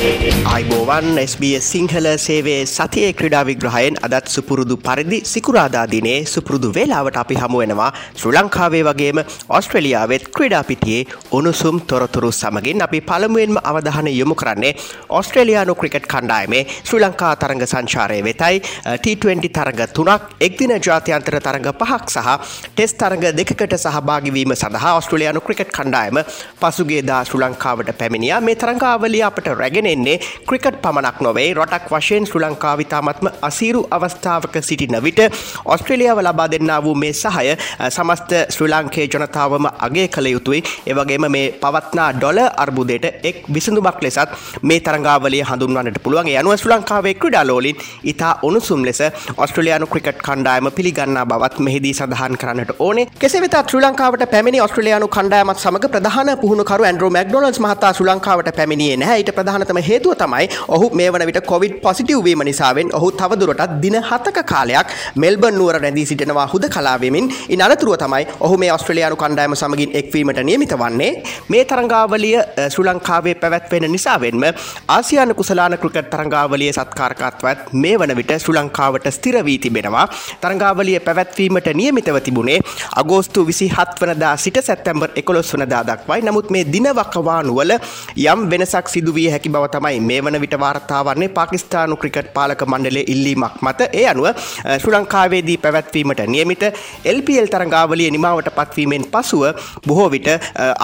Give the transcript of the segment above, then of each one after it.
අයිබෝවන් SBS සිංහල සේවේ සතිය ක්‍රඩා විග්‍රහයෙන් අදත් සුපුරුදු පරිදි සිකුරාදාදිනේ සුපුරුදු වේලාවට අපි හමුවෙනවා ශ්‍ර ලංකාවේ වගේම ඔස්ට්‍රලියාවත් ක්‍රඩාපිටියේ උණුසුම් තොරතුරු සමගින් අපි පළමුුවෙන්ම අවධහන යොමු කරන්නේ ඔස්ට්‍රලයානු ක්‍රිකට් කණ්ඩායමේ ශ්‍රී ලංකා තරඟ සංචාරය වෙතයි. T20 තරඟ තුනක් එක්දින ජාතියන්තර තරඟ පහක් සහ ටෙස් තරඟ දෙකට සහභාගවීම සඳහා ඔස්ට්‍රලයානු ක්‍රිකට් කණ්ඩායම පසුගේ දා ශ්‍ර ලංකාවට පැමිණිය. මේ තරංගාවලිය අපට රැගෙන එන්නේ ක්‍රිකට් පමණක් නොවේ. රොටක් වශයෙන් ශ්‍ර ලංකාවිතාමත්ම අසීරු අවස්ථාවක සිටින විට ඔස්ට්‍රලියාව ලබා දෙන්නා වූ මේ සහය සමස්ත ශ්‍රී ලංකේ ජනතාවම අගේ කළ යුතුයි. එවගේම මේ පවත්නා ඩොල අර්බුදයට එක් විසඳුමක් ලෙසත් මේ තරංගාවලිය හඳුන්වන්නට පුළුවන්. යනුව ශ්‍ර ලංකාවේ ක්‍රඩාලෝලින් ඉතා උණුසුම් ලෙස ඔස්ට්‍රලයානු ක්‍රිකට් කණ්ඩායම පිළිගන්නා බවත් මෙහිදී සඳහන් කරන්නට ඕනේ. කෙසෙවෙත ශ්‍ර ලංකාවට පැමිණි ඔස්ට්‍රලයානු කණ්ඩායමත් සමඟ ප්‍රධාන පුහුණුකරු ඇන්ඩරෝ මැක්ඩොනල්ස් මහතා ශ්‍ර ලංකාවට පැමිණියේ නැහැ. ඊට ප්‍රධානතම හේතුව තමයි ඔහු මේ වන විට කොවිඩ් පොසිටව් වීම නිසාවෙන් ඔහු තවදුරටත් දින හතක කාලයක් මෙල්බන් නුවර රැඳී සිටිනවා හුද කලාවෙමින් ඉන් අනතුරුව තමයි ඔහු මේ ඔස්ට්‍රලයානු කණ්ඩායම සමගින් එක්වීමට නියමිත වන්නේ. මේ තරංගාවලිය ශ්‍ර ලංකාවේ පැවැත්වෙන නිසාවෙන්ම ආසියාන කුසලාන ක්‍රිකට් තරංගාවලිය සත්කාරකත්වත් මේ වන විට ශ්‍ර ලංකාවට ස්තිර වී තිබෙනවා. තරංගාවලිය පැවැත්වීමට නියමිතව තිබුණේ අගෝස්තු විසි හත් වනදා සිට සැත්තැම්බර් එකොළොස් වනදා දක්වයි. නමුත් මේ දිනවකවානුවල යම් වෙනසක් සිදුවිය හැකි බව තමයි මේ වන විට වාර්තා වන්නේ පාකිස්තානු ක්‍රිකට් පාලක මණ්ඩලේ ඉල්ලීමක් මත. ඒ අනුව ශ්‍රී ලංකාවේදී පැවැත්වීමට නියමිත LPL තරඟාවලිය නිමාවට පත්වීමෙන් පසුව බොහෝ විට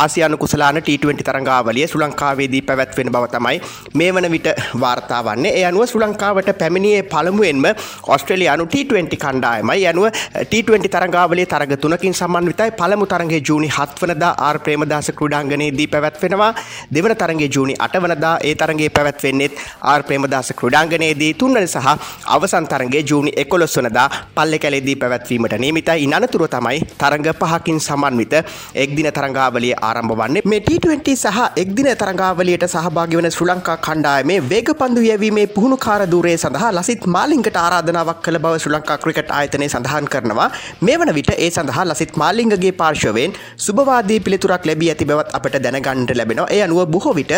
ආසියානු කුසලාන T20 තරඟාවලිය ශ්‍රී ලංකාවේදී පැවැත්වෙන බව තමයි මේ වන විට වාර්තා වන්නේ. ඒ අනුව ශ්‍රී ලංකාවට පැමිණියේ පළමුවෙන්ම ඔස්ට්‍රේලියානු T20 කණ්ඩායමයි. අනුව T20 තරඟාවලිය තරග තුනකින් සම්බන්ධිතයි. පළමු තරගයේ ජූනි 7 වනදා ආර් ප්‍රේමදාස ක්‍රීඩාංගණයේදී පැවැත්වෙනවා. දෙවන තරගයේ ජූනි 8 වනදා ඒ තරගයේ පැවැත්වෙන්නේත් ආර් ප්‍රේමදාස ක්‍රඩාංගනයේදී තුන්වන සහ අවසන් තරගේ ජූනි එකොළොස් වනදා පල්ලෙ කැලෙදී පැවැත්වීමට නියමිතයි ඉන් අනතුරුව තමයි තරඟ පහකින් සමන්විත එක්දින තරඟාවලිය ආරම්භ වන්නේ. මේ T20 සහ එක්දින තරඟාවලියට සහභාගී වන ශ්‍රී ලංකා කණ්ඩායමේ වේග පන්දු යැවීමේ පුහුණුකාර ධූරය සඳහා ලසිත් මාලිංගට ආරාධනාවක් කළ බව ශ්‍රී ලංකා ක්‍රිකට් ආයතනය සඳහන් කරනවා. මේ වන විට ඒ සඳහා ලසිත් මාලිංගගේ පාර්ශවයෙන් සුභවාදී පිළිතුරක් ලැබී ඇති බවත් අපට දැනගන්නට ලැබෙනවා. ඒ අනුව බොහෝ විට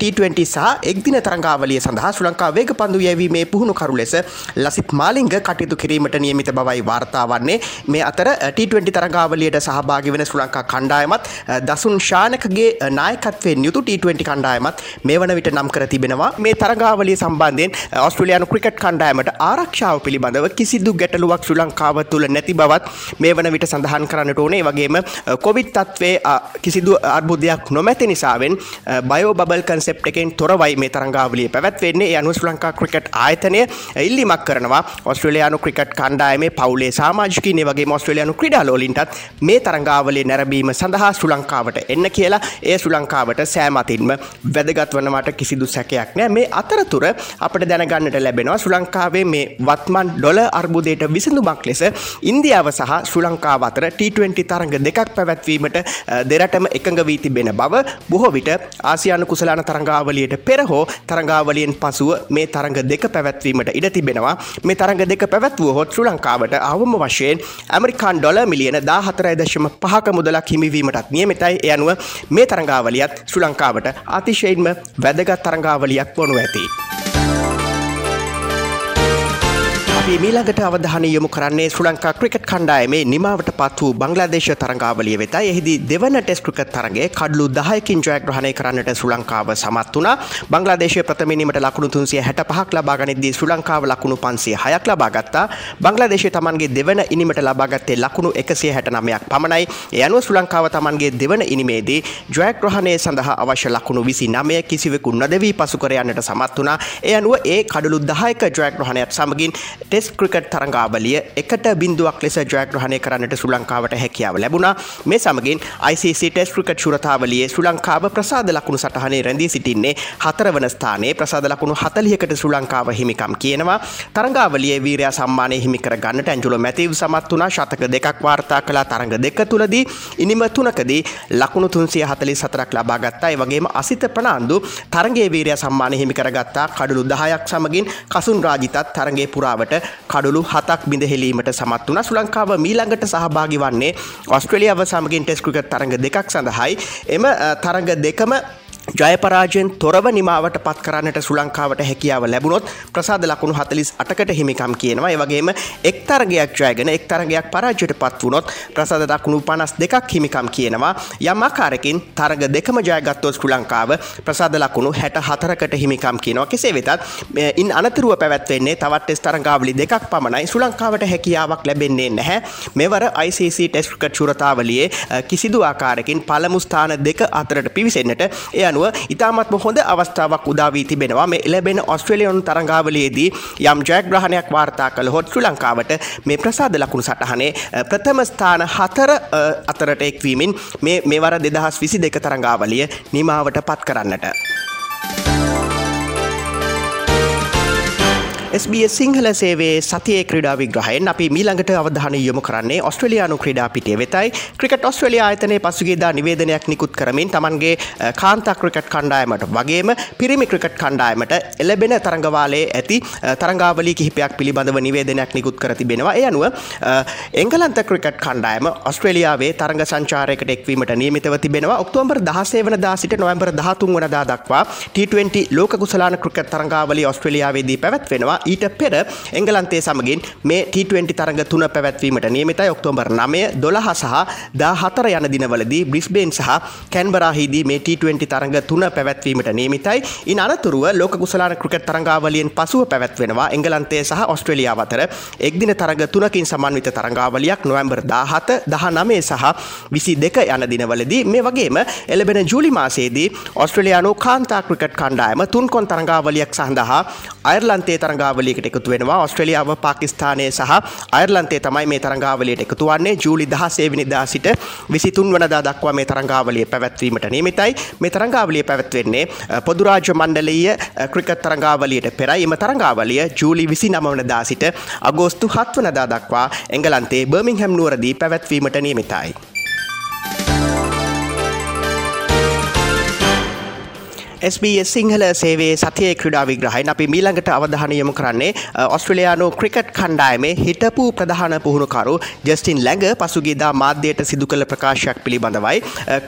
T20 සහ එක්දින තරඟාවලිය සඳහා ශ්‍රී ලංකා වේග පන්දු යැවීමේ පුහුණු කරු ලෙස ලසිත් මාලිංග කටයුතු කිරීමට නියමිත බවයි වාර්තා වන්නේ. මේ අතර T20 තරඟාවලියට සහභාගී වෙන ශ්‍රී ලංකා කණ්ඩායමත් දසුන් ශානකගේ නායකත්වයෙන් යුතු T20 කණ්ඩායමත් මේ වන විට නම් කර තිබෙනවා. මේ තරඟාවලිය සම්බන්ධයෙන් ඔස්ට්‍රේලියානු ක්‍රිකට් කණ්ඩායමට ආරක්ෂාව පිළිබඳව කිසිදු ගැටලුවක් ශ්‍රී ලංකාව තුළ නැති බවත් මේ වන විට සඳහන් කරන්නට ඕනේ. වගේම කොවිඩ් තත්වේ කිසිදු අර්බුදයක් නොමැති නිසාවෙන් බයෝ බබල් කන්සෙප් එකෙන් තොරවයි මේ තරංගාවලිය පැවැත්වෙන්නේ. අනුව ශ්‍රී ලංකා ක්‍රිකට් ආයතනය ඉල්ලිමක් කරනවා. ඔස්ට්‍රේලයානු ක්‍රිකට් කණ්ඩායමේ පවුලේ සාමාජිකීන වගේ ඔස්ට්‍රේලයානු ක්‍රඩාලෝලින්ටත් මේ තරංගාවලේ නැරබීම සඳහා ශ්‍රී ලංකාවට එන්න කියලා. ඒ ශ්‍රී ලංකාවට සෑමතින්ම වැදගත් වනවට කිසිදු සැකයක් නෑ. මේ අතරතුර අපට දැනගන්නට ලැබෙනවා ශ්‍රී ලංකාවේ මේ වත්මන් ඩොල අර්බුදයට විසඳුමක් ලෙස ඉන්දියාව සහ ශ්‍රී ලංකාව අතර T20 තරඟ දෙකක් පැවැත්වීමට දෙරටම එකඟ වී තිබෙන බව බොහෝ විට ආසියානු කුසලාන තරංගාවලියට පෙර හෝ තරංගාවලියෙන් පසුව මේ තරඟ දෙක පැවැත්වීමට ඉඩ තිබෙනවා මේ තරඟ දෙක පැවැත්වුව හොත් ශ්‍ර ලංකාවට අවම වශයෙන් ඇමරිකාන් ඩොල මිලියන දා හතරයි දශම පහක මුදලක් හිමිවීමටත් නියමිතයි එය අනුව මේ තරංගාවලියත් ශ්‍ර ලංකාවට අතිශයින්ම වැදගත් තරංගාවලියක් වනු ඇති. අපි මීළඟට අවධානය යොමු කරන්නේ ශ්‍රී ලංකා ක්‍රිකට් කණ්ඩායමේ නිමාවට පත් වූ බංග්ලාදේශ තරඟාවලිය වෙතයි. එහිදී දෙවන ටෙස්ට් ක්‍රිකට් තරගයේ කඩලු 10කින් ජයග්‍රහණය කරන්නට ශ්‍රී ලංකාව සමත් වුණා. බංග්ලාදේශය ප්‍රථම ඉනිමට ලකුණු 365ක් ලබා ගනිද්දී ශ්‍රී ලංකාව ලකුණු 506ක් ලබා ගත්තා. බංග්ලාදේශය තමන්ගේ දෙවන ඉනිමට ලබා ගත්තේ ලකුණු 169ක් පමණයි. ඒ අනුව ශ්‍රී ලංකාව තමන්ගේ දෙවන ඉනිමේදී ජයග්‍රහණය සඳහා අවශ්‍ය ලකුණු 29 කිසිවෙකු නොදෙවී පසු කර යන්නට සමත් වුණා. ඒ අනුව ඒ කඩලු 10ක ජයග්‍රහණයත් සමගින් ටෙස් ක්‍රිකට් තරංගාවලිය එකට බින්දුවක් ලෙස ජයග්‍රහණය කරන්නට ශ්‍ර ලංකාවට හැකියාව ලැබුණා. මේ සමගින් ICC ටෙස් ක්‍රිකට් ශුරතාවලියේ ශ්‍ර ලංකාව ප්‍රසාද ලකුණු සටහනේ රැඳී සිටින්නේ හතරවන ස්ථානයේ ප්‍රසාද ලකුණු හතලියකට ශ්‍ර ලංකාව හිමිකම් කියනවා. තරංගාවලිය වීරයා සම්මානය හිමිකර ගන්නට ඇන්ජුල මැතිව සමත් වුණා. ශතක දෙකක් වාර්තා කලා තරඟ දෙක තුළදී ඉනිම තුනකදී ලකුණු තුන්සිය හතලි සතරක් ලබාගත්තා වගේම අසිත ප්‍රනාන්දු තරගේ වීරය සම්මානය හිමි කරගත්තා. කඩුළු දහයක් සමගින් කසුන් රාජිතත් තරගේ පුරාවට කඩුළු හතක් බිඳහෙලීමට සමත් වන ශ්‍ර ලංකාව මීළඟට සහභාගි වන්නේ ඔස්ට්‍රලියාව සමගින් ටෙස්කෘක තරඟ දෙකක් සඳහයි. එම තරඟ දෙකම ජයපරාජයෙන් තොරව නිමාවට පත් කරන්නට සුලංකාවට හැකියාව ලැබුණොත් ප්‍රසාද ලකුණු හතලිස් අටකට හිමිකම් කියනවා. ඒවගේම එක්තරගයක් ජයගෙන එක්තරගයක් පරාජයට පත් වුණොත් ප්‍රසාද දකුණු පනස් දෙකක් හිමිකම් කියනවා. යම් ආකාරකින් තරග දෙකම ජයගත්තොත් ශ්‍ර ලංකාව ප්‍රසාද ලකුණු හැට හතරකට හිමිකම් කියනවා. කෙසේ වෙතත් ඉන් අනතුරුව පැවැත්වෙන්නේ තවත් තරංගාවලි දෙකක් පමණයි. ශ්‍ර ලංකාවට හැකියාවක් ලැබෙන්නේ නැහැ. මෙවර ICC ටෙස්ට්කට චුරතාවලියේ කිසිදු ආකාරකින් පළමුස්ථාන දෙක අතරට පිවිසෙන්න්නට එය අනුව ඉතාමත්ම හොඳ අවස්ථාවක් උදාවී තිබෙනවා මේ එලබෙන ඔස්ට්‍රලියන් තරංගාවලයේදී යම් ජයග්‍රහණයක් වාර්තා කළ හොත් ශ්‍ර ලංකාවට මේ ප්‍රසාද ලකුණු සටහනේ ප්‍රථම ස්ථාන හතර අතරට එක්වීමෙන් මේ මෙවර දෙදහස් විසි දෙක තරංගාවලිය නිමාවට පත් කරන්නට. SBS සිංහල සේවේ සතිය ක්‍රඩා විග්‍රහයෙන් අපි මීළඟට අවධාන යොමු කරන්නේ ඔස්ට්‍රලයානු ක්‍රඩා පිටිය වෙතයි. ක්‍රිකට ඔස්ට්‍රලයා ආයතනය පසුගේදා නිවේදනයක් නිකුත් කරමින් තමන්ගේ කාන්තා ක්‍රිකට් කණ්ඩායමට වගේම පිරිමි ක්‍රිකට් කණ්ඩායමට එලබෙන තරංගවාලේ ඇති තරංගාවලි කිහිපයක් පිළිබඳව නිවේදනයක් නිකුත් කර තිබෙනවා. ඒ අනුව එංගලන්ත ක්‍රිකට් කණ්ඩායම ඔස්ට්‍රේලියාවේ තරග සංචාරයකට එක්වීමට නියමිතව තිබෙනවා. ඔක්තෝබර් දහසේ වන දා සිට නොවම්බර් දහතුන් වනදා දක්වා T20 ලෝක කුසලාන ක්‍රිකට් තරංගාවලි ඔස්ට්‍රලියාවේදී පැවැත්වෙනවා. ඊට පෙර එංගලන්තේ සමගින් මේ T20 තරග තුන පැවැත්වීමට නියමිතයි ඔක්තෝබර් 9 12 සහ 14 යන දිනවලදී බ්‍රිස්බේන් සහ කැන්බරාහිදී මේ T20 තරග තුන පැවැත්වීමට නියමිතයි. ඉන් අනතුරුව ලෝක කුසලාන ක්‍රිකට් තරඟාවලියෙන් පසුව පැවැත්වෙනවා එංගලන්තය සහ ඔස්ට්‍රේලියාව අතර එක්දින තරග තුනකින් සමන්විත තරඟාවලියක් නොවැම්බර් 17 19 සහ 22 යන දිනවලදී මේ වගේම එළබෙන ජූලි මාසයේදී ඔස්ට්‍රේලියානු කාන්තා ක්‍රිකට් කණ්ඩායම තුන්කොන් තරඟාවලියක් සඳහා අයර්ලන්තේ තරඟාව තරංගාවලියකට එකතු වෙනවා. ඔස්ට්‍රලියාව පාකිස්ථානය සහ අයර්ලන්තේ තමයි මේ තරංගාවලියට එකතු වන්නේ. ජූලි දහසේ විනිදා සිට විසිතුන් වනදා දක්වා මේ තරංගාවලිය පැවැත්වීමට නියමිතයි. මේ තරංගාවලිය පැවැත්වෙන්නේ පොදුරාජ්‍ය මණ්ඩලීය ක්‍රිකට් තරංගාවලියට පෙරයි. එම තරංගාවලිය ජූලි විසි නමවනදා සිට අගෝස්තු හත්වනදා දක්වා එංගලන්තේ බර්මිංහැම් නුවරදී පැවැත්වීමට නියමිතයි. SBS සිංහල සේවේ සතිය ක්‍රඩා විග්‍රහයින් අපි මීළඟට අවධානයමු කරන්නේ ඔස්ට්‍රලයානු ක්‍රිකට් කණ්ඩායමේ හිටපු ප්‍රධාන පුහුණුකරු ජස්ටින් ලැඟ පසුගේදා මාධ්‍යයට සිදු කළ ප්‍රකාශයක් පිළිබඳවයි.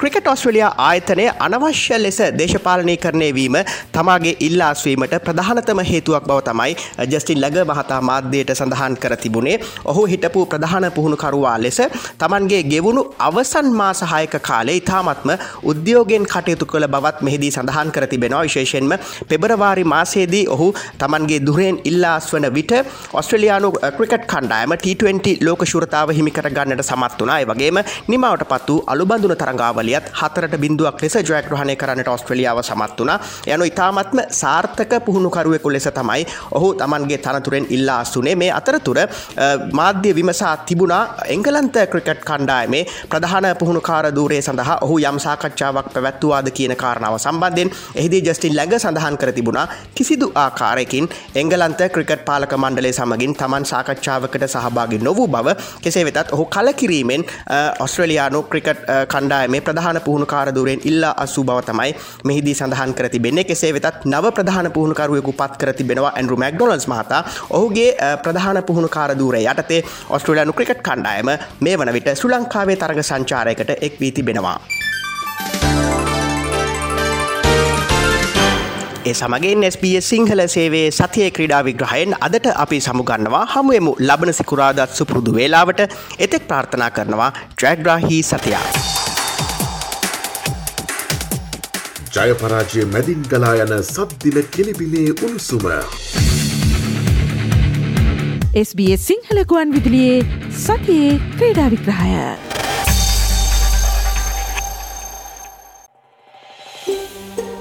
ක්‍රිකට් ඔස්ට්‍රලයා ආයතනය අනවශ්‍ය ලෙස දේශපාලනය කරණය වීම තමාගේ ඉල්ලාස්වීමට ප්‍රධානතම හේතුවක් බව තමයි ජස්ටින් ලැග මහතා මාධ්‍යයට සඳහන් කර තිබුණේ ඔහු හිටපු ප්‍රධාන පුහුණුකරුවා ලෙස තමන්ගේ ගෙවුණු අවසන් මාසහයක කාලේ ඉතාමත්ම උද්‍යෝගෙන් කටයුතු කළ බවත් මෙහිදී සඳහන් කර තිබෙනවා. විශේෂෙන්ම පෙබරවාරි මාසේදී ඔහු තමන්ගේ දුරෙන් ඉල්ලාස් වන විට ඔස්ට්‍රලයානු ක්‍රිකට් කණ්ඩායම T20 ලෝක ශුරතාව හිමිකර ගන්නට සමත් වනා වගේම නිමවට පත් වූ අලුබඳුන තරංගාවලියත් හතරට බින්දුවක් ලෙස ජයග්‍රහණය කරන්නට ඔස්ට්‍රලියාව සමත් වනා යනු ඉතාමත්ම සාර්ථක පුහුණුකරුවෙකු ලෙස තමයි ඔහු තමන්ගේ තනතුරෙන් ඉල්ලා අස්සුනේ මේ අතරතුර මාධ්‍ය විමසා තිබුණා එංගලන්ත ක්‍රිකට් කණ්ඩායමේ ප්‍රධාන පුහුණුකාර දූරේ සඳහා ඔහු යම් සාකච්ඡාවක් පැවැත්තුවාද කියන කාරණාව සම්බන්ධයෙන් එහිදී ජස්ටින් ලැග සඳහන් කර තිබුණා කිසිදු ආකාරයකින් එංගලන්ත ක්‍රිකට් පාලක මණ්ඩලේ සමගින් තමන් සාකච්ඡාවකට සහභාගි නොවූ බව කෙසේ වෙතත් ඔහු කලකිරීමෙන් ඔස්ට්‍රලයානු ක්‍රිකට් කණ්ඩායමේ ප්‍රධාන පුහුණුකාරදුරෙන් ඉල්ලා අසූ බව තමයි මෙහිදී සඳහන් කර තිබෙන්නේ කෙසේ වෙතත් නව ප්‍රධාන පුහුණුකරුවෙකු පත් කර තිබෙනවා ඇන්ඩරු මැක්ඩොනල්ස් මහතා ඔහුගේ ප්‍රධාන පුහුණුකාරදූරය යටතේ ඔස්ට්‍රලයානු ක්‍රිකට් කණ්ඩායම මේ වන විට ශ්‍ර ලංකාවේ තරග සංචාරයකට එක් වී තිබෙනවා. ඒ සමගින් SBS සිංහල සේවේ සතිය ක්‍රඩා විග්‍රහයෙන් අදට අපි සමුගන්නවා හමුවමු ලබන සිකුරාදත් සුපුරුදු වේලාවට එතෙක් ප්‍රාර්ථනා කරනවා ට්‍රැග්‍රාහි සතියා. ජයපරාජය මැදින් ගලා යන සබ්දින කෙලිබිලේ උණුසුම. SBS සිංහලකුවන් විදිලියේ සතියේ ක්‍රීඩා විග්‍රහය.